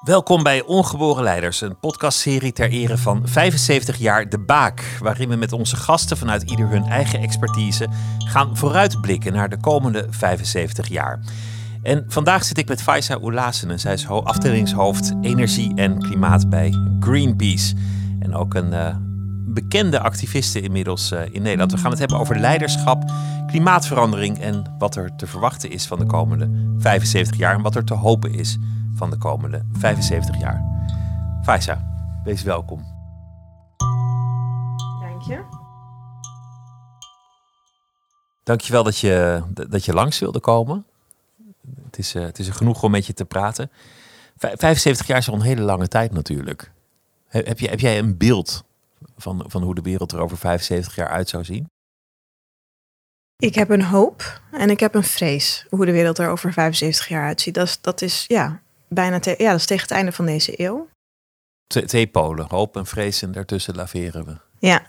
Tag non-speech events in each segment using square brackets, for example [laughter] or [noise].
Welkom bij Ongeboren Leiders, een podcastserie ter ere van 75 jaar De Baak, waarin we met onze gasten vanuit ieder hun eigen expertise gaan vooruitblikken naar de komende 75 jaar. En vandaag zit ik met Faisa Oelassen. Zij is afdelingshoofd energie en klimaat bij Greenpeace. En ook een uh, bekende activiste inmiddels uh, in Nederland. We gaan het hebben over leiderschap, klimaatverandering en wat er te verwachten is van de komende 75 jaar en wat er te hopen is van de komende 75 jaar. Faisa, wees welkom. Dank je. Dankjewel dat je, dat je langs wilde komen. Het is, uh, het is genoeg om met je te praten. 75 jaar is al een hele lange tijd natuurlijk. Heb, je, heb jij een beeld van, van hoe de wereld er over 75 jaar uit zou zien? Ik heb een hoop en ik heb een vrees hoe de wereld er over 75 jaar uitziet. Dat is, dat is ja, bijna te, ja, dat is tegen het einde van deze eeuw. Twee, polen, hoop en vrees en daartussen laveren we. Ja.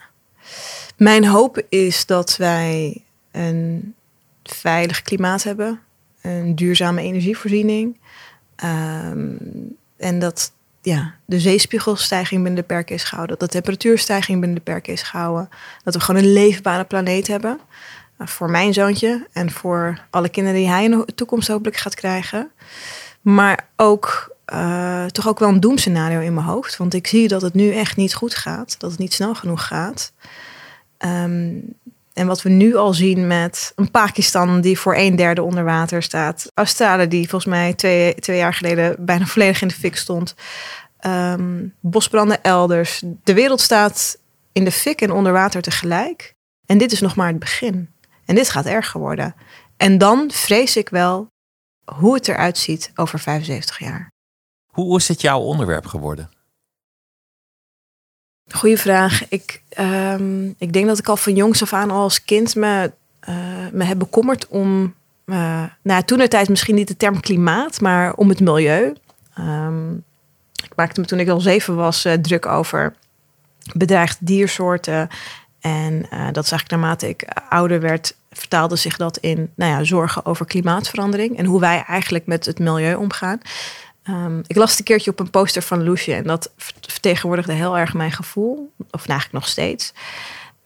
Mijn hoop is dat wij een veilig klimaat hebben, een duurzame energievoorziening. Ehm, en dat ja, de zeespiegelstijging binnen de perken is gehouden. Dat de temperatuurstijging binnen de perken is gehouden. Dat we gewoon een leefbare planeet hebben. Uh, voor mijn zoontje en voor alle kinderen die hij in de toekomst hopelijk gaat krijgen. Maar ook uh, toch ook wel een doemscenario in mijn hoofd. Want ik zie dat het nu echt niet goed gaat. Dat het niet snel genoeg gaat. Um, en wat we nu al zien met een Pakistan die voor een derde onder water staat. Australië die volgens mij twee, twee jaar geleden bijna volledig in de fik stond. Um, bosbranden elders. De wereld staat in de fik en onder water tegelijk. En dit is nog maar het begin. En dit gaat erger worden. En dan vrees ik wel hoe het eruit ziet over 75 jaar. Hoe is het jouw onderwerp geworden? Goeie vraag. Ik, um, ik denk dat ik al van jongs af aan al als kind me, uh, me heb bekommerd om, uh, nou toen de tijd misschien niet de term klimaat, maar om het milieu. Um, ik maakte me toen ik al zeven was uh, druk over bedreigde diersoorten. En dat is eigenlijk naarmate ik ouder werd, vertaalde zich dat in nou ja, zorgen over klimaatverandering en hoe wij eigenlijk met het milieu omgaan. Um, ik las een keertje op een poster van Loesje en dat vertegenwoordigde heel erg mijn gevoel, of eigenlijk nog steeds.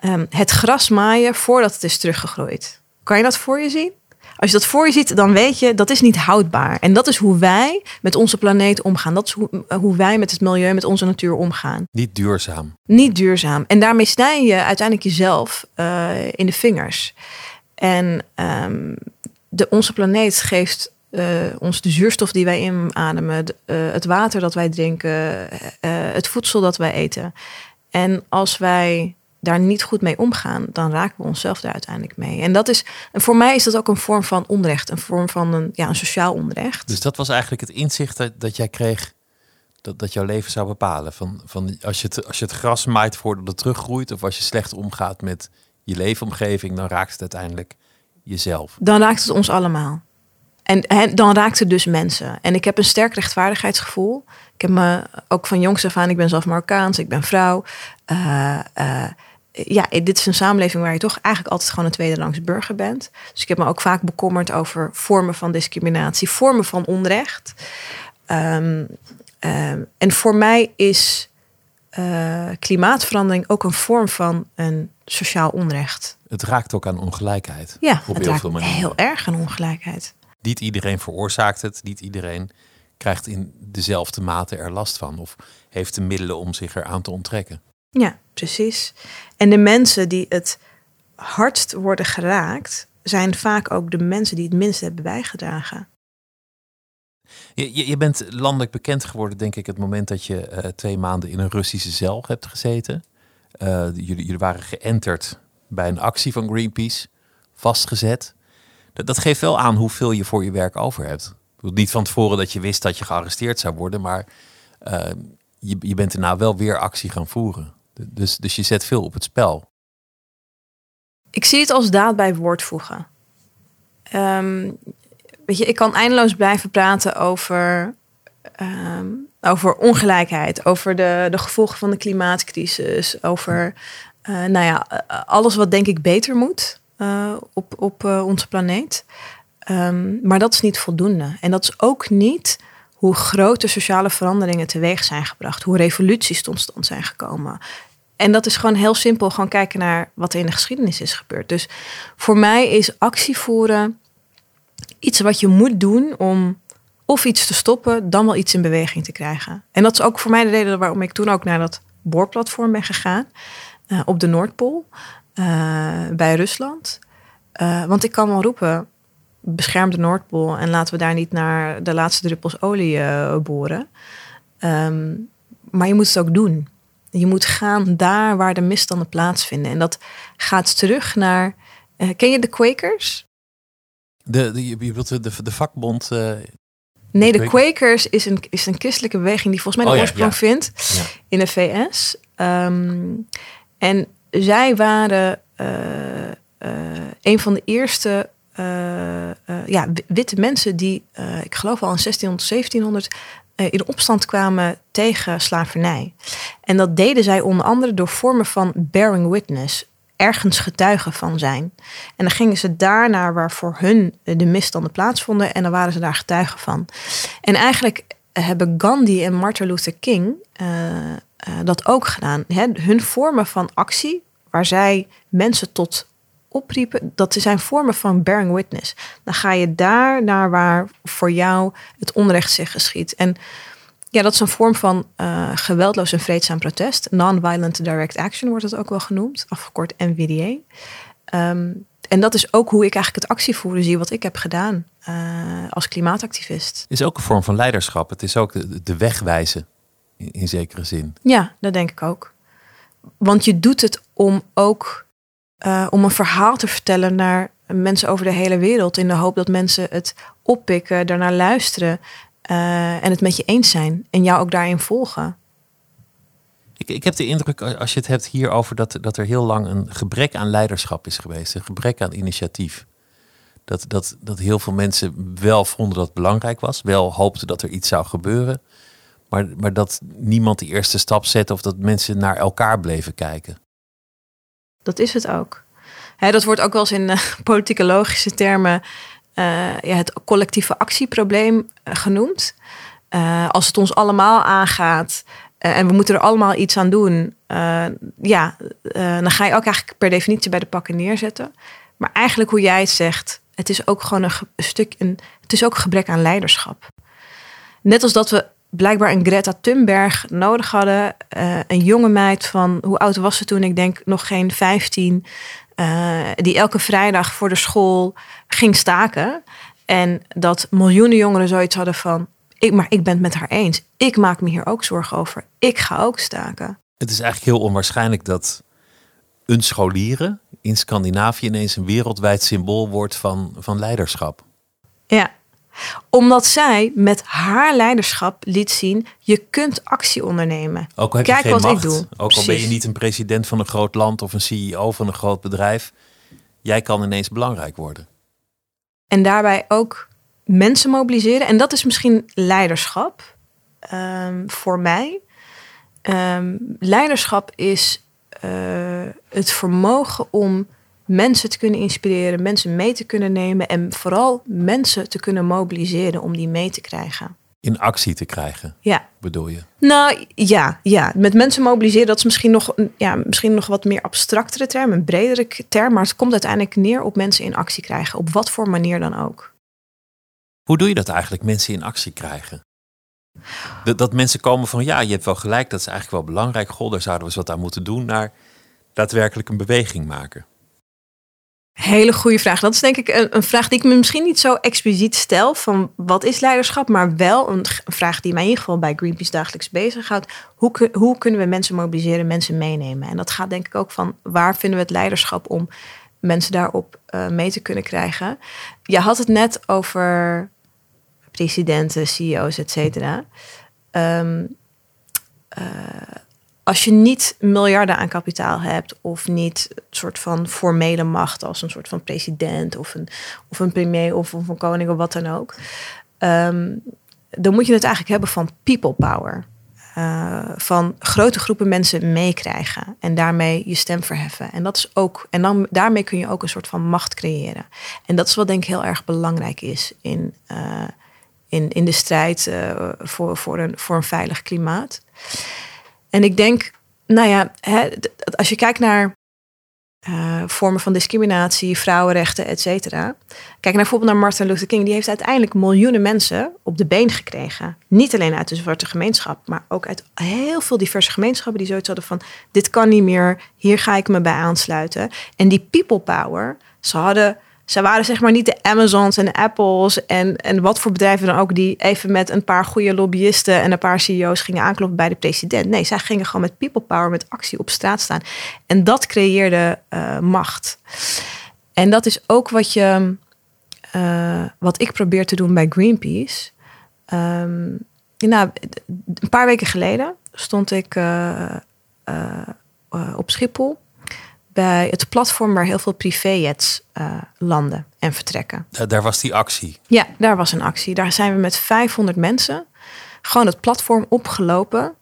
Um, het gras maaien voordat het is teruggegroeid. Kan je dat voor je zien? Als je dat voor je ziet, dan weet je dat is niet houdbaar. En dat is hoe wij met onze planeet omgaan. Dat is hoe, hoe wij met het milieu, met onze natuur omgaan. Niet duurzaam. Niet duurzaam. En daarmee snij je uiteindelijk jezelf uh, in de vingers. En um, de, onze planeet geeft uh, ons de zuurstof die wij inademen, uh, het water dat wij drinken, het voedsel dat wij eten. En als wij daar niet goed mee omgaan, dan raken we onszelf daar uiteindelijk mee. En dat is, en voor mij is dat ook een vorm van onrecht, een vorm van een, ja, een sociaal onrecht. Dus dat was eigenlijk het inzicht dat, dat jij kreeg, dat, dat jouw leven zou bepalen. Van, van als, je het, als je het gras maait voordat het teruggroeit, of als je slecht omgaat met je leefomgeving, dan raakt het uiteindelijk jezelf. Dan raakt het ons allemaal. En, dan raakt het dus mensen. En ik heb een sterk rechtvaardigheidsgevoel. Ik heb me ook van jongs af aan, ik ben zelf Marokkaans, ik ben vrouw. Uh, uh, ja, dit is een samenleving waar je toch eigenlijk altijd gewoon een tweede langs burger bent. Dus ik heb me ook vaak bekommerd over vormen van discriminatie, vormen van onrecht. Um, um, en voor mij is uh, klimaatverandering ook een vorm van een sociaal onrecht. Het raakt ook aan ongelijkheid. Ja, het raakt heel erg aan ongelijkheid. Niet iedereen veroorzaakt het, niet iedereen krijgt in dezelfde mate er last van of heeft de middelen om zich eraan te onttrekken. Ja, precies. En de mensen die het hardst worden geraakt, zijn vaak ook de mensen die het minst hebben bijgedragen. Je, je bent landelijk bekend geworden, denk ik, het moment dat je uh, twee maanden in een Russische cel hebt gezeten. Uh, jullie, jullie waren geënterd bij een actie van Greenpeace, vastgezet dat, geeft wel aan hoeveel je voor je werk over hebt. Niet van tevoren dat je wist dat je gearresteerd zou worden, maar uh, je, je bent daarna wel weer actie gaan voeren. Dus, dus je zet veel op het spel. Ik zie het als daad bij woord voegen. Um, weet je, ik kan eindeloos blijven praten over, um, over ongelijkheid, over de, de gevolgen van de klimaatcrisis, over uh, nou ja, alles wat denk ik beter moet. Uh, op, op uh, onze planeet. Um, maar dat is niet voldoende. En dat is ook niet hoe grote sociale veranderingen teweeg zijn gebracht, hoe revoluties tot stand zijn gekomen. En dat is gewoon heel simpel, gewoon kijken naar wat er in de geschiedenis is gebeurd. Dus voor mij is actie voeren iets wat je moet doen om of iets te stoppen, dan wel iets in beweging te krijgen. En dat is ook voor mij de reden waarom ik toen ook naar dat boorplatform ben gegaan uh, op de Noordpool uh, bij Rusland. Uh, want ik kan wel roepen, bescherm de Noordpool en laten we daar niet naar de laatste druppels olie boren. Um, maar je moet het ook doen. Je moet gaan daar waar de misstanden plaatsvinden. En dat gaat terug naar. ken je de Quakers? De, de, je bedoelt de, de, de vakbond. Uh, nee, de Quakers is een, is een christelijke beweging die volgens mij de oh, oorsprong vindt in de VS. Um, en zij waren uh, uh, een van de eerste ja, witte mensen die, ik geloof al in 1600, 1700, in opstand kwamen tegen slavernij. En dat deden zij onder andere door vormen van bearing witness ergens getuigen van zijn. En dan gingen ze daar naar waar voor hun de misstanden plaatsvonden en dan waren ze daar getuigen van. En eigenlijk hebben Gandhi en Martin Luther King uh, dat ook gedaan. Hè? Hun vormen van actie, waar zij mensen tot opriepen, dat zijn vormen van bearing witness. Dan ga je daar naar waar voor jou het onrecht zich geschiet. En ja, dat is een vorm van uh, geweldloos en vreedzaam protest. Non-violent direct action wordt het ook wel genoemd, afgekort NVDA. Um, ehm, en dat is ook hoe ik eigenlijk het actievoeren zie, wat ik heb gedaan uh, als klimaatactivist. Het is ook een vorm van leiderschap. Het is ook de, de weg wijzen, in, in, zekere zin. Ja, dat denk ik ook. Want je doet het om ook uh, om een verhaal te vertellen naar mensen over de hele wereld. In de hoop dat mensen het oppikken, daarnaar luisteren. Uh, en het met je eens zijn en jou ook daarin volgen. Ik, ik heb de indruk, als je het hebt hierover, dat, dat er heel lang een gebrek aan leiderschap is geweest, een gebrek aan initiatief. Dat, dat, dat heel veel mensen wel vonden dat het belangrijk was, wel hoopten dat er iets zou gebeuren, maar, maar dat niemand die eerste stap zette of dat mensen naar elkaar bleven kijken. Dat is het ook. dat wordt ook wel eens in uh, [laughs] politieke logische termen uh, ja, het collectieve actieprobleem uh, genoemd. Als het ons allemaal aangaat en we moeten er allemaal iets aan doen, ja, dan ga je ook eigenlijk per definitie bij de pakken neerzetten. Maar eigenlijk hoe jij het zegt, het is ook gewoon een, een stuk, een, het is ook gebrek aan leiderschap. Net als dat we blijkbaar een Greta Thunberg nodig hadden. een jonge meid van, hoe oud was ze toen? Ik denk nog geen 15. Uh, die elke vrijdag voor de school ging staken. En dat miljoenen jongeren zoiets hadden van... Ik, maar ik ben het met haar eens. Ik maak me hier ook zorgen over. Ik ga ook staken. Het is eigenlijk heel onwaarschijnlijk dat een scholieren in Scandinavië ineens een wereldwijd symbool wordt van, van leiderschap. Ja, omdat zij met haar leiderschap liet zien: je kunt actie ondernemen. Ook al heb Kijk je geen wat macht. ik doe. Ook al ben je niet een president van een groot land of een CEO van een groot bedrijf. Jij kan ineens belangrijk worden. En daarbij ook mensen mobiliseren. En dat is misschien leiderschap um, voor mij. Um, leiderschap is uh, het vermogen om mensen te kunnen inspireren, mensen mee te kunnen nemen en vooral mensen te kunnen mobiliseren om die mee te krijgen. In actie te krijgen, ja. bedoel je? Nou ja, ja, met mensen mobiliseren, dat is misschien nog, ja, misschien nog wat meer abstractere term, een bredere term, maar het komt uiteindelijk neer op mensen in actie krijgen, op wat voor manier dan ook. Hoe doe je dat eigenlijk, mensen in actie krijgen? Dat, dat mensen komen van ja, je hebt wel gelijk, dat is eigenlijk wel belangrijk. Goh, daar zouden we eens wat aan moeten doen. Naar daadwerkelijk een beweging maken. Hele goede vraag. Dat is denk ik een, een, vraag die ik me misschien niet zo expliciet stel van wat is leiderschap, maar wel een, vraag die mij in ieder geval bij Greenpeace dagelijks bezighoudt. Hoe, hoe kunnen we mensen mobiliseren, mensen meenemen? En dat gaat denk ik ook van waar vinden we het leiderschap om mensen daarop uh, mee te kunnen krijgen. Je had het net over presidenten, CEO's, et cetera. Um, als je niet miljarden aan kapitaal hebt of niet een soort van formele macht als een soort van president of een, of een premier of, of een koning of wat dan ook, ehm, dan moet je het eigenlijk hebben van people power. Uh, van grote groepen mensen meekrijgen en daarmee je stem verheffen. En dat is ook, en dan daarmee kun je ook een soort van macht creëren. En dat is wat denk ik heel erg belangrijk is in, uh, in, in de strijd uh, voor, voor, een, voor een veilig klimaat. En ik denk, nou ja, hè, als je kijkt naar uh, vormen van discriminatie, vrouwenrechten, et cetera. Kijk naar bijvoorbeeld naar Martin Luther King. Die heeft uiteindelijk miljoenen mensen op de been gekregen. Niet alleen uit de zwarte gemeenschap, maar ook uit heel veel diverse gemeenschappen die zoiets hadden van: dit kan niet meer, hier ga ik me bij aansluiten. En die people power, ze hadden ze waren zeg maar niet de Amazons en Apples en, en wat voor bedrijven dan ook die even met een paar goede lobbyisten en een paar CEO's gingen aankloppen bij de president. Nee, zij gingen gewoon met people power, met actie op straat staan. En dat creëerde uh, macht. En dat is ook wat je, uh, wat ik probeer te doen bij Greenpeace. Um, nou, een paar weken geleden stond ik uh, op Schiphol bij het platform waar heel veel privéjets uh, landen en vertrekken. Daar, was die actie? Ja, daar was een actie. Daar zijn we met 500 mensen gewoon het platform opgelopen.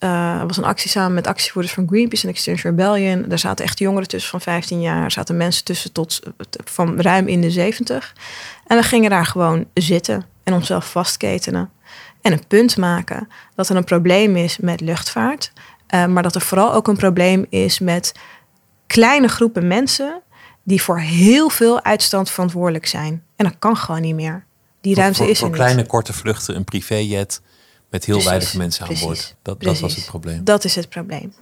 Uh, was een actie samen met actievoerders van Greenpeace en Extinction Rebellion. Daar zaten echt jongeren tussen van 15 jaar. Er zaten mensen tussen tot van ruim in de 70. En we gingen daar gewoon zitten en onszelf vastketenen. En een punt maken dat er een probleem is met luchtvaart. Uh, maar dat er vooral ook een probleem is met kleine groepen mensen die voor heel veel uitstand verantwoordelijk zijn. En dat kan gewoon niet meer. Die ruimte voor, is er voor kleine korte vluchten, een privéjet met heel weinig mensen aan boord. Dat, dat, was het probleem. Dat is het probleem.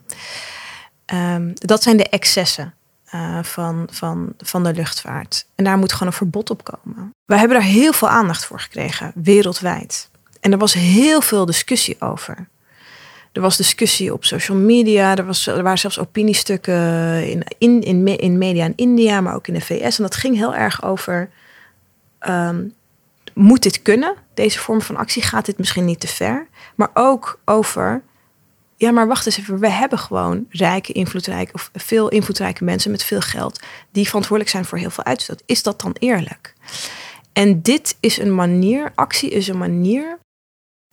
Um, dat zijn de excessen uh, van, van, van de luchtvaart. En daar moet gewoon een verbod op komen. We hebben daar heel veel aandacht voor gekregen, wereldwijd. En er was heel veel discussie over. Er was discussie op social media. Er, was, er waren zelfs opiniestukken in, in, in, in media in India, maar ook in de VS. En dat ging heel erg over: um, moet dit kunnen? Deze vorm van actie gaat dit misschien niet te ver? Maar ook over. Ja, maar wacht eens even. We hebben gewoon rijke, invloedrijke of veel invloedrijke mensen met veel geld die verantwoordelijk zijn voor heel veel uitstoot. Is dat dan eerlijk? En dit is een manier, actie is een manier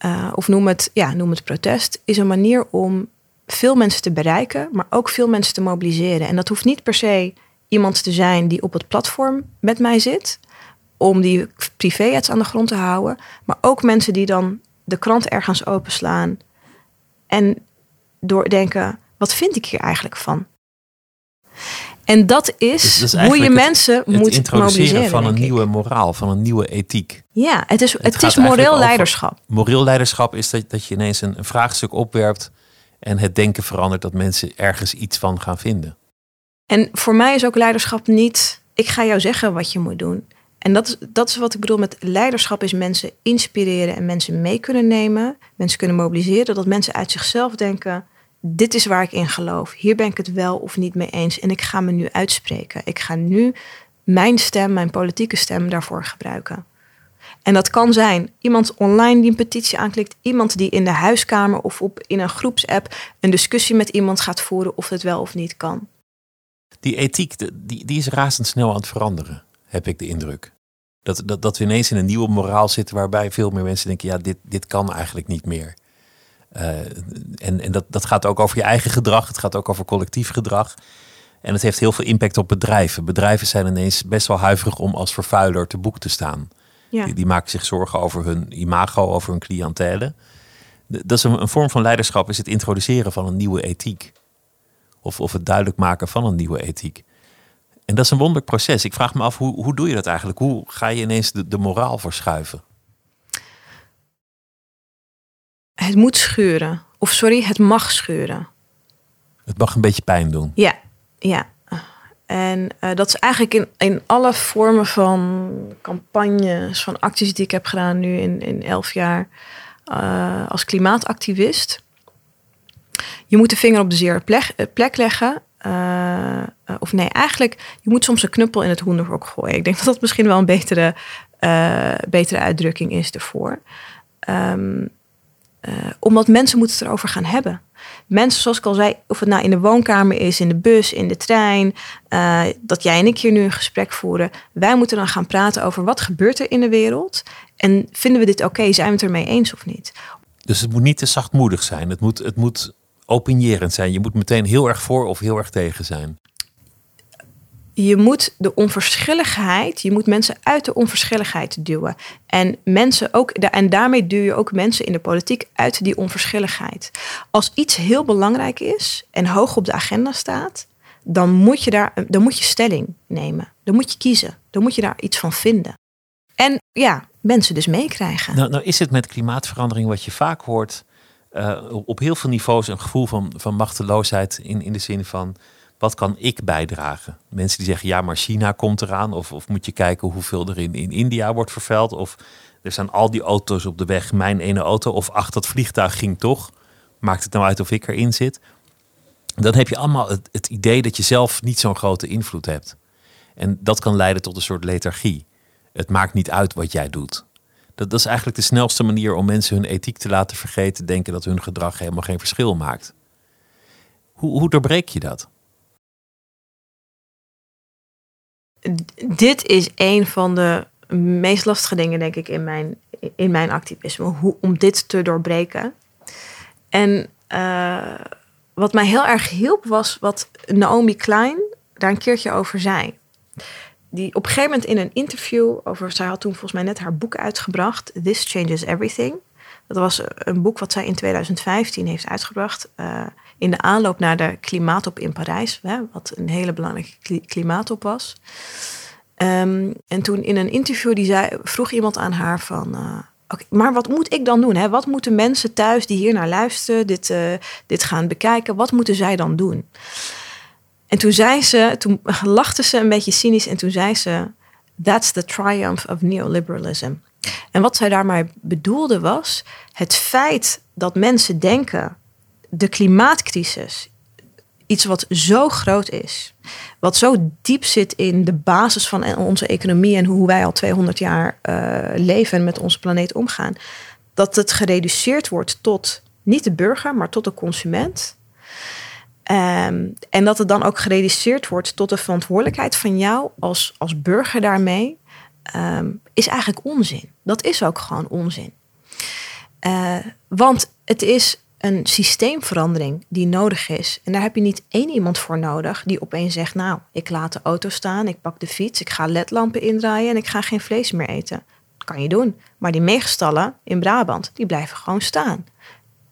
uh, of noem het, ja, noem het protest, is een manier om veel mensen te bereiken, maar ook veel mensen te mobiliseren. En dat hoeft niet per se iemand te zijn die op het platform met mij zit, om die privéjets aan de grond te houden, maar ook mensen die dan de krant ergens openslaan en doordenken, wat vind ik hier eigenlijk van? En dat is, dus hoe je mensen het, moet mobiliseren. van een nieuwe moraal, van een nieuwe ethiek. Ja, het is, het, is moreel leiderschap. Moreel leiderschap is dat, dat je ineens een, een vraagstuk opwerpt en het denken verandert dat mensen ergens iets van gaan vinden. En voor mij is ook leiderschap niet, ik ga jou zeggen wat je moet doen. En dat is, dat is wat ik bedoel met leiderschap, is mensen inspireren en mensen mee kunnen nemen. Mensen kunnen mobiliseren, dat mensen uit zichzelf denken, dit is waar ik in geloof. Hier ben ik het wel of niet mee eens. En ik ga me nu uitspreken. Ik ga nu mijn stem, mijn politieke stem daarvoor gebruiken. En dat kan zijn iemand online die een petitie aanklikt, iemand die in de huiskamer of op, in een groepsapp een discussie met iemand gaat voeren of het wel of niet kan. Die ethiek, die, die is razendsnel aan het veranderen, heb ik de indruk. Dat, dat, dat we ineens in een nieuwe moraal zitten waarbij veel meer mensen denken, ja, dit, dit kan eigenlijk niet meer. Uh, en en dat, dat gaat ook over je eigen gedrag, het gaat ook over collectief gedrag. En het heeft heel veel impact op bedrijven. Bedrijven zijn ineens best wel huiverig om als vervuiler te boek te staan. Ja. Die, die, maken zich zorgen over hun imago, over hun cliëntelen. Dat is een, een, vorm van leiderschap, is het introduceren van een nieuwe ethiek. Of, of het duidelijk maken van een nieuwe ethiek. En dat is een wonderlijk proces. Ik vraag me af, hoe, hoe doe je dat eigenlijk? Hoe ga je ineens de, de moraal verschuiven? Het moet scheuren. Of sorry, het mag scheuren. Het mag een beetje pijn doen. Ja, ja. En uh, dat is eigenlijk in, in alle vormen van campagnes, van acties die ik heb gedaan nu in, in elf jaar uh, als klimaatactivist. Je moet de vinger op de zere plek, eh, plek leggen. Uh, of nee, eigenlijk, je moet soms een knuppel in het hoenderhok gooien. Ik denk dat dat misschien wel een betere, betere uitdrukking is ervoor. Um, omdat mensen moeten het erover gaan hebben. Mensen, zoals ik al zei, of het nou in de woonkamer is, in de bus, in de trein, uh, dat jij en ik hier nu een gesprek voeren. Wij moeten dan gaan praten over wat gebeurt er in de wereld en vinden we dit oké? Zijn we het ermee eens of niet? Dus het moet niet te zachtmoedig zijn. Het moet, het moet opinierend zijn. Je moet meteen heel erg voor of heel erg tegen zijn. Je moet de onverschilligheid, je moet mensen uit de onverschilligheid duwen. En mensen ook, en daarmee duw je ook mensen in de politiek uit die onverschilligheid. Als iets heel belangrijk is en hoog op de agenda staat, dan moet je daar, dan moet je stelling nemen. Dan moet je kiezen. Dan moet je daar iets van vinden. En ja, mensen dus meekrijgen. Nou, nou is het met klimaatverandering wat je vaak hoort, uh, op heel veel niveaus een gevoel van, van machteloosheid in, in de zin van wat kan ik bijdragen? Mensen die zeggen, ja, maar China komt eraan. Of, of moet je kijken hoeveel er in, in India wordt vervuild. Of er staan al die auto's op de weg, mijn ene auto. Of ach, dat vliegtuig ging toch. Maakt het nou uit of ik erin zit? Dan heb je allemaal het, het idee dat je zelf niet zo'n grote invloed hebt. En dat kan leiden tot een soort lethargie. Het maakt niet uit wat jij doet. Dat, dat is eigenlijk de snelste manier om mensen hun ethiek te laten vergeten. Denken dat hun gedrag helemaal geen verschil maakt. Hoe, hoe doorbreek je dat? Dit is een van de meest lastige dingen, denk ik, in mijn, in mijn activisme. Hoe, om dit te doorbreken. En uh, wat mij heel erg hielp, was wat Naomi Klein daar een keertje over zei. Die op een gegeven moment in een interview over, zij had toen volgens mij net haar boek uitgebracht, This Changes Everything. Dat was een boek wat zij in 2015 heeft uitgebracht. Uh, in de aanloop naar de klimaatop in Parijs, hè, wat een hele belangrijke klimaatop was. Um, en toen in een interview die zei, vroeg iemand aan haar van, uh, maar wat moet ik dan doen? Hè? Wat moeten mensen thuis die hier naar luisteren, dit, uh, dit gaan bekijken, wat moeten zij dan doen? En toen zei ze, toen [laughs] lachte ze een beetje cynisch en toen zei ze, that's the triumph of neoliberalism. En wat zij daarmee bedoelde was het feit dat mensen denken de klimaatcrisis, iets wat zo groot is, wat zo diep zit in de basis van onze economie en hoe wij al 200 jaar uh, leven en met onze planeet omgaan, dat het gereduceerd wordt tot niet de burger, maar tot de consument. Um, en dat het dan ook gereduceerd wordt tot de verantwoordelijkheid van jou als, als burger daarmee, um, is eigenlijk onzin. Dat is ook gewoon onzin. Uh, want het is een systeemverandering die nodig is. En daar heb je niet één iemand voor nodig die opeens zegt: Nou, ik laat de auto staan, ik pak de fiets, ik ga ledlampen indraaien en ik ga geen vlees meer eten. Dat kan je doen. Maar die megastallen in Brabant, die blijven gewoon staan.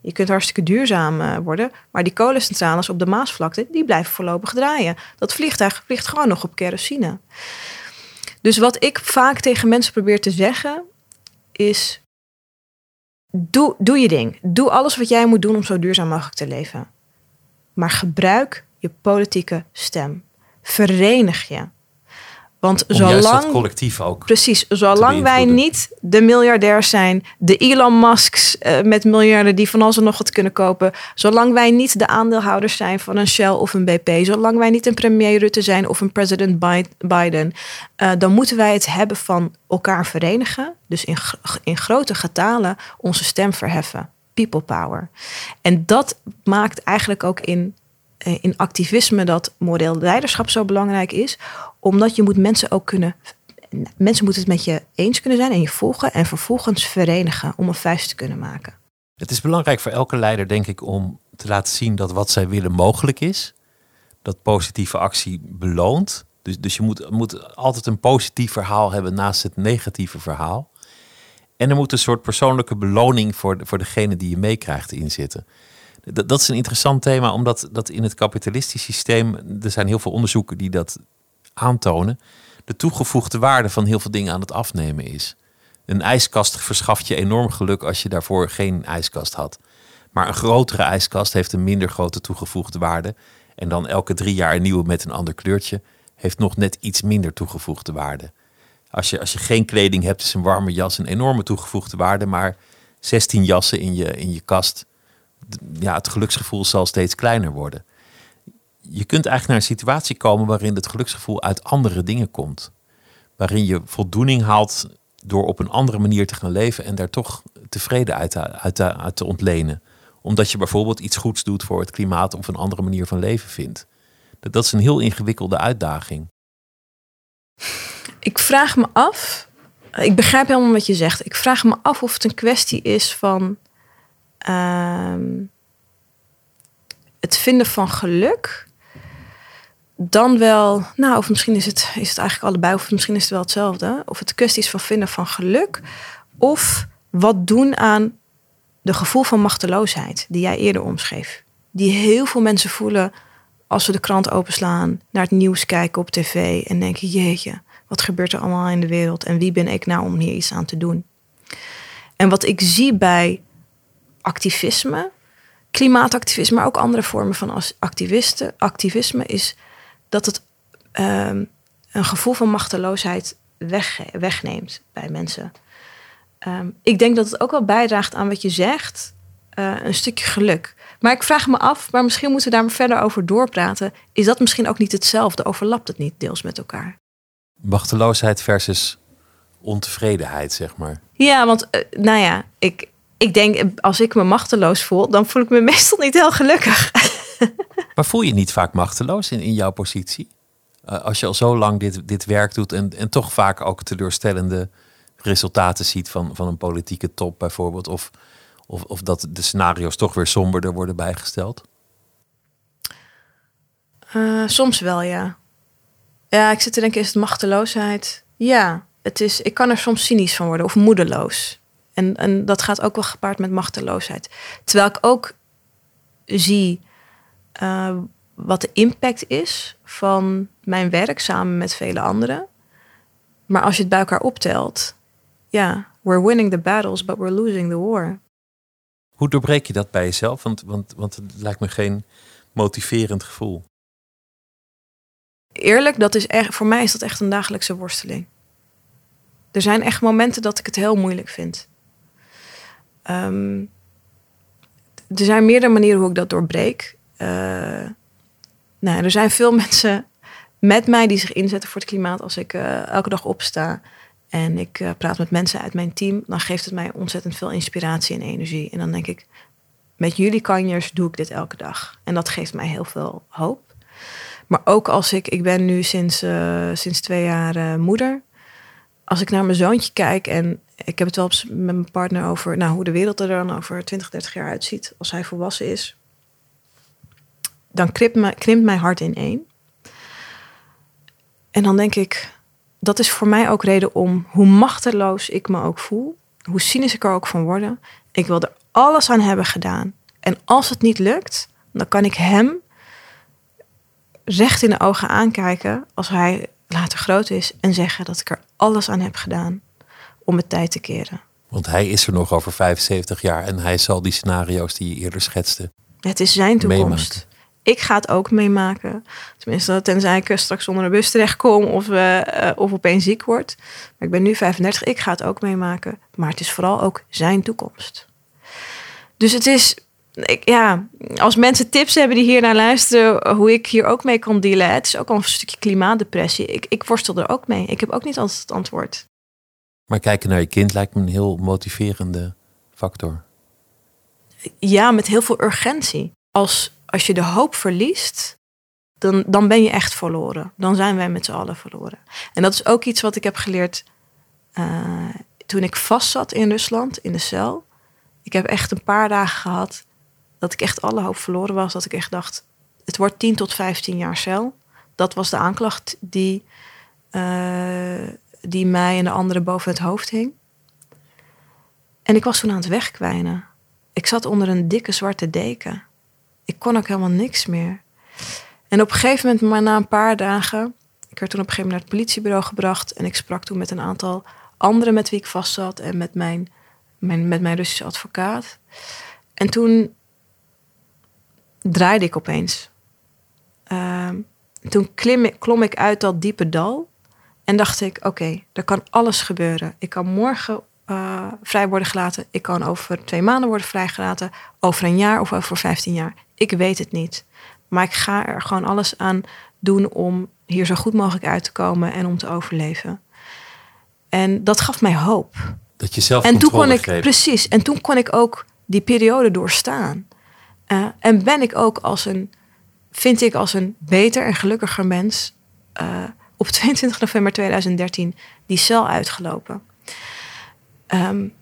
Je kunt hartstikke duurzaam eh, worden, maar die kolencentrales op de Maasvlakte, die blijven voorlopig draaien. Dat vliegtuig vliegt gewoon nog op kerosine. Dus wat ik vaak tegen mensen probeer te zeggen, is doe, doe je ding. Doe alles wat jij moet doen om zo duurzaam mogelijk te leven. Maar gebruik je politieke stem. Verenig je. Want Om zolang. dat collectief ook. Precies. Zolang wij niet de miljardairs zijn, de Elon Musks uh, met miljarden die van alles en nog wat kunnen kopen. Zolang wij niet de aandeelhouders zijn van een Shell of een BP. Zolang wij niet een premier Rutte zijn of een president Biden. Uh, dan moeten wij het hebben van elkaar verenigen. Dus in, in grote getalen onze stem verheffen. People power. En dat maakt eigenlijk ook in eh, in activisme dat moreel leiderschap zo belangrijk is. Omdat je moet mensen ook kunnen. Mensen moeten het met je eens kunnen zijn en je volgen. En vervolgens verenigen om een vuist te kunnen maken. Het is belangrijk voor elke leider, denk ik, om te laten zien dat wat zij willen mogelijk is. Dat positieve actie beloont. Dus, dus je moet, moet altijd een positief verhaal hebben naast het negatieve verhaal. En er moet een soort persoonlijke beloning voor, voor degene die je meekrijgt in zitten. Dat, dat is een interessant thema, omdat dat in het kapitalistisch systeem, er zijn heel veel onderzoeken die dat aantonen, de toegevoegde waarde van heel veel dingen aan het afnemen is. Een ijskast verschaft je enorm geluk als je daarvoor geen ijskast had. Maar een grotere ijskast heeft een minder grote toegevoegde waarde. En dan elke drie jaar een nieuwe met een ander kleurtje heeft nog net iets minder toegevoegde waarde. Als je, als je geen kleding hebt, is een warme jas een enorme toegevoegde waarde. Maar 16 jassen in je, in je kast ja, het geluksgevoel zal steeds kleiner worden. Je kunt eigenlijk naar een situatie komen waarin het geluksgevoel uit andere dingen komt. Waarin je voldoening haalt door op een andere manier te gaan leven en daar toch tevreden uit, uit, uit te ontlenen. Omdat je bijvoorbeeld iets goeds doet voor het klimaat of een andere manier van leven vindt. Dat, dat is een heel ingewikkelde uitdaging. Ik vraag me af, ik begrijp helemaal wat je zegt. Ik vraag me af of het een kwestie is van Ehm, het vinden van geluk dan wel, nou, of misschien is het, is het eigenlijk allebei, of misschien is het wel hetzelfde. Of het kwestie is van vinden van geluk, of wat doen aan de gevoel van machteloosheid die jij eerder omschreef. Die heel veel mensen voelen als we de krant openslaan, naar het nieuws kijken op tv en denken: jeetje, wat gebeurt er allemaal in de wereld en wie ben ik nou om hier iets aan te doen? En wat ik zie bij activisme, klimaatactivisme, maar ook andere vormen van activisten, activisme, is dat het ehm, een gevoel van machteloosheid weg, wegneemt bij mensen. Ehm, ik denk dat het ook wel bijdraagt aan wat je zegt, uh, een stukje geluk. Maar ik vraag me af, maar misschien moeten we daar verder over doorpraten. Is dat misschien ook niet hetzelfde? Overlapt het niet deels met elkaar? Machteloosheid versus ontevredenheid, zeg maar. Ja, want uh, nou ja, ik, ik denk als ik me machteloos voel, dan voel ik me [laughs] meestal niet heel gelukkig. [laughs] maar voel je niet vaak machteloos in, in jouw positie? Uh, als je al zo lang dit, dit werk doet en, en toch vaak ook teleurstellende resultaten ziet van, van een politieke top bijvoorbeeld. Of, of, of dat de scenario's toch weer somberder worden bijgesteld? Uh, soms wel, ja. Ja, ik zit te denken, is het machteloosheid? Ja, het is, ik kan er soms cynisch van worden of moedeloos. En, en dat gaat ook wel gepaard met machteloosheid. Terwijl ik ook zie uh, wat de impact is van mijn werk samen met vele anderen. Maar als je het bij elkaar optelt, ja, we're winning the battles, but we're losing the war. Hoe doorbreek je dat bij jezelf? Want, want, want het lijkt me geen motiverend gevoel. Eerlijk, dat is echt, voor mij is dat echt een dagelijkse worsteling. Er zijn echt momenten dat ik het heel moeilijk vind. Um, er zijn meerdere manieren hoe ik dat doorbreek. Uh, nou, er zijn veel [laughs] mensen met mij die zich inzetten voor het klimaat als ik uh, elke dag opsta en ik uh, praat met mensen uit mijn team, dan geeft het mij ontzettend veel inspiratie en energie. En dan denk ik, met jullie kanjers doe ik dit elke dag. En dat geeft mij heel veel hoop. Maar ook als ik, ik ben nu sinds, sinds twee jaar moeder. Als ik naar mijn zoontje kijk en ik heb het wel met mijn partner over nou, hoe de wereld er dan over 20, 30 jaar uitziet als hij volwassen is. Dan krimpt, mijn hart in één. En dan denk ik, dat is voor mij ook reden om, hoe machteloos ik me ook voel, hoe cynisch ik er ook van worden, ik wil er alles aan hebben gedaan. En als het niet lukt, dan kan ik hem recht in de ogen aankijken als hij later groot is en zeggen dat ik er alles aan heb gedaan om het tijd te keren. Want hij is er nog over 75 jaar en hij zal die scenario's die je eerder schetste. Het is zijn toekomst ik ga het ook meemaken. Tenminste, tenzij ik straks onder een bus terechtkom of, uh, of opeens ziek word. Maar ik ben nu 35, ik ga het ook meemaken. Maar het is vooral ook zijn toekomst. Dus het is, ik, ja, als mensen tips hebben die hier naar luisteren, hoe ik hier ook mee kan dealen. Het is ook al een stukje klimaatdepressie. Ik, ik worstel er ook mee. Ik heb ook niet altijd het antwoord. Maar kijken naar je kind lijkt me een heel motiverende factor. Ja, met heel veel urgentie. Als als je de hoop verliest, dan, dan ben je echt verloren. Dan zijn wij met z'n allen verloren. En dat is ook iets wat ik heb geleerd uh, toen ik vast zat in Rusland, in de cel. Ik heb echt een paar dagen gehad dat ik echt alle hoop verloren was. Dat ik echt dacht, het wordt 10 tot 15 jaar cel. Dat was de aanklacht die, uh, die mij en de anderen boven het hoofd hing. En ik was toen aan het wegkwijnen. Ik zat onder een dikke zwarte deken ik kon ook helemaal niks meer. En op een gegeven moment, maar na een paar dagen, ik werd toen op een gegeven moment naar het politiebureau gebracht en ik sprak toen met een aantal anderen met wie ik vast zat en met mijn, mijn, met mijn Russische advocaat. En toen draaide ik opeens. Uh, toen klim klom ik uit dat diepe dal en dacht ik: oké, er kan alles gebeuren. Ik kan morgen uh, vrij worden gelaten. Ik kan over twee maanden worden vrijgelaten. Over een jaar of over 15 jaar. Ik weet het niet. Maar ik ga er gewoon alles aan doen om hier zo goed mogelijk uit te komen en om te overleven. En dat gaf mij hoop. Dat je zelf en toen kon ik precies. En toen kon ik ook die periode doorstaan. Uh, en ben ik ook als een, vind ik als een beter en gelukkiger mens uh, op [laughs] 22 november 2013 die cel uitgelopen. Um,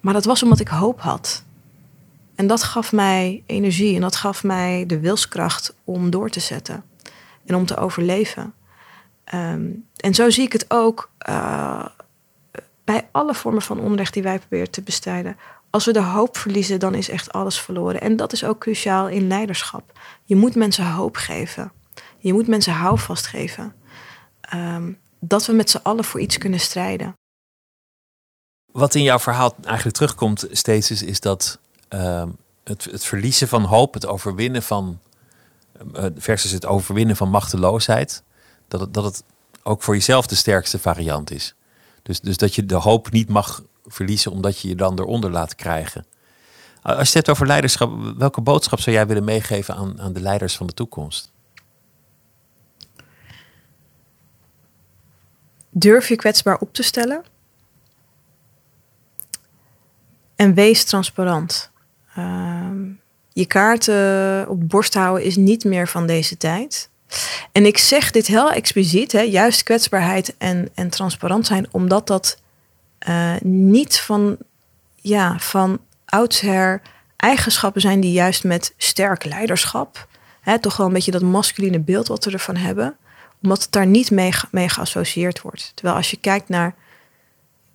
maar dat was omdat ik hoop had. En dat gaf mij energie en dat gaf mij de wilskracht om door te zetten. en om te overleven. Ehm, en zo zie ik het ook eh, bij alle vormen van onrecht die wij proberen te bestrijden. Als we de hoop verliezen, dan is echt alles verloren. En dat is ook cruciaal in leiderschap. Je moet mensen hoop geven. Je moet mensen houvast geven. Ehm, dat we met z'n allen voor iets kunnen strijden. Wat in jouw verhaal eigenlijk terugkomt steeds is, is dat ehm, het, het, verliezen van hoop, het overwinnen van uh, versus het overwinnen van machteloosheid, dat het, dat het ook voor jezelf de sterkste variant is. Dus, dus dat je de hoop niet mag verliezen omdat je je dan eronder laat krijgen. Als je het hebt over leiderschap, welke boodschap zou jij willen meegeven aan, aan de leiders van de toekomst? Durf je kwetsbaar op te stellen. En wees transparant. Ehm, je kaarten op borst houden is niet meer van deze tijd. En ik zeg dit heel expliciet, hè, juist kwetsbaarheid en, en transparant zijn, omdat dat uh, niet van, ja, van oudsher eigenschappen zijn die juist met sterk leiderschap, hè, toch wel een beetje dat masculine beeld wat we ervan hebben, omdat het daar niet mee, mee geassocieerd wordt. Terwijl als je kijkt naar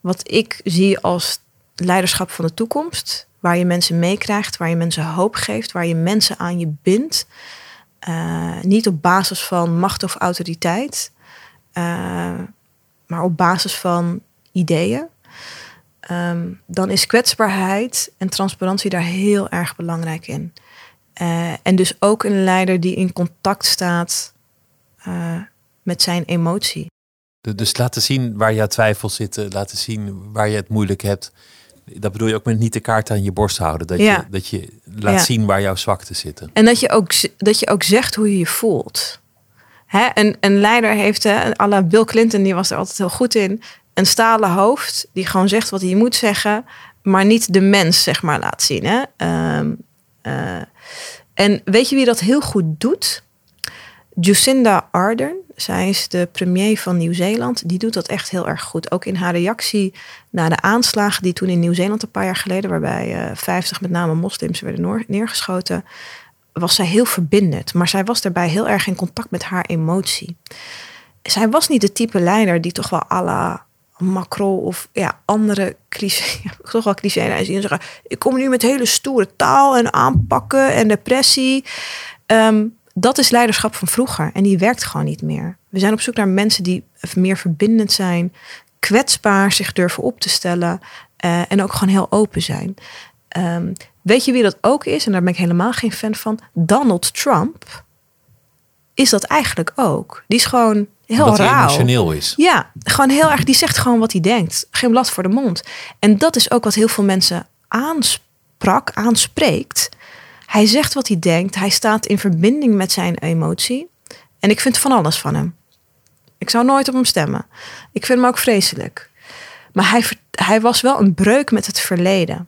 wat ik zie als leiderschap van de toekomst, waar je mensen meekrijgt, waar je mensen hoop geeft, waar je mensen aan je bindt, uh, niet op basis van macht of autoriteit, uh, maar op basis van ideeën. Um, dan is kwetsbaarheid en transparantie daar heel erg belangrijk in. Uh, en dus ook een leider die in contact staat met zijn emotie. Dus laten zien waar je twijfels zitten, laten zien waar je het moeilijk hebt. Dat bedoel je ook met niet de kaart aan je borst houden. Dat, je, dat je laat zien waar jouw zwakte zitten. En dat je ook, dat je ook zegt hoe je je voelt. Hè? Een, een leider heeft, hè, à la Bill Clinton, die was er altijd heel goed in. Een stalen hoofd die gewoon zegt wat hij moet zeggen, maar niet de mens, zeg maar, laat zien. Hè? Um, uh, en weet je wie dat heel goed doet? Jacinda Ardern, zij is de premier van Nieuw-Zeeland. Die doet dat echt heel erg goed. Ook in haar reactie na de aanslagen die toen in Nieuw-Zeeland een paar jaar geleden, waarbij uh, 50 met name moslims werden neergeschoten, was zij heel verbindend. Maar zij was daarbij heel erg in contact met haar emotie. Zij was niet de type leider die toch wel à la Macron of ja, andere cliché, [laughs] toch wel cliché en zeggen: Ik kom nu met hele stoere taal en aanpakken en depressie. Um, dat is leiderschap van vroeger en die werkt gewoon niet meer. We zijn op zoek naar mensen die meer verbindend zijn, kwetsbaar zich durven op te stellen uh, en ook gewoon heel open zijn. Um, weet je wie dat ook is? En daar ben ik helemaal geen fan van. Donald Trump is dat eigenlijk ook. Die is gewoon heel Wat rauw. emotioneel is. Ja, gewoon heel erg. Die zegt gewoon wat hij denkt. Geen blad voor de mond. En dat is ook wat heel veel mensen aansprak, aanspreekt. Hij zegt wat hij denkt. Hij staat in verbinding met zijn emotie. En ik vind van alles van hem. Ik zou nooit op hem stemmen. Ik vind hem ook vreselijk. Maar hij, hij was wel een breuk met het verleden.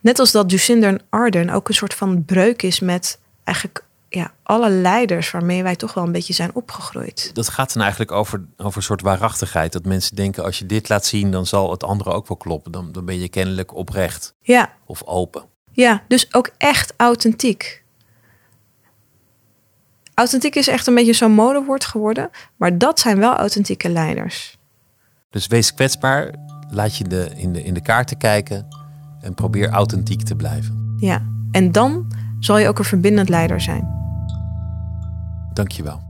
Net als dat Jacinda Ardern ook een soort van breuk is met eigenlijk ja, alle leiders waarmee wij toch wel een beetje zijn opgegroeid. Dat gaat dan eigenlijk over, over een soort waarachtigheid. Dat mensen denken, als je dit laat zien, dan zal het andere ook wel kloppen. Dan, dan ben je kennelijk oprecht ja. of open. Ja, dus ook echt authentiek. Authentiek is echt een beetje zo'n modewoord geworden, maar dat zijn wel authentieke leiders. Dus wees kwetsbaar, laat je de, in, de, in de kaarten kijken en probeer authentiek te blijven. Ja, en dan zal je ook een verbindend leider zijn. Dankjewel.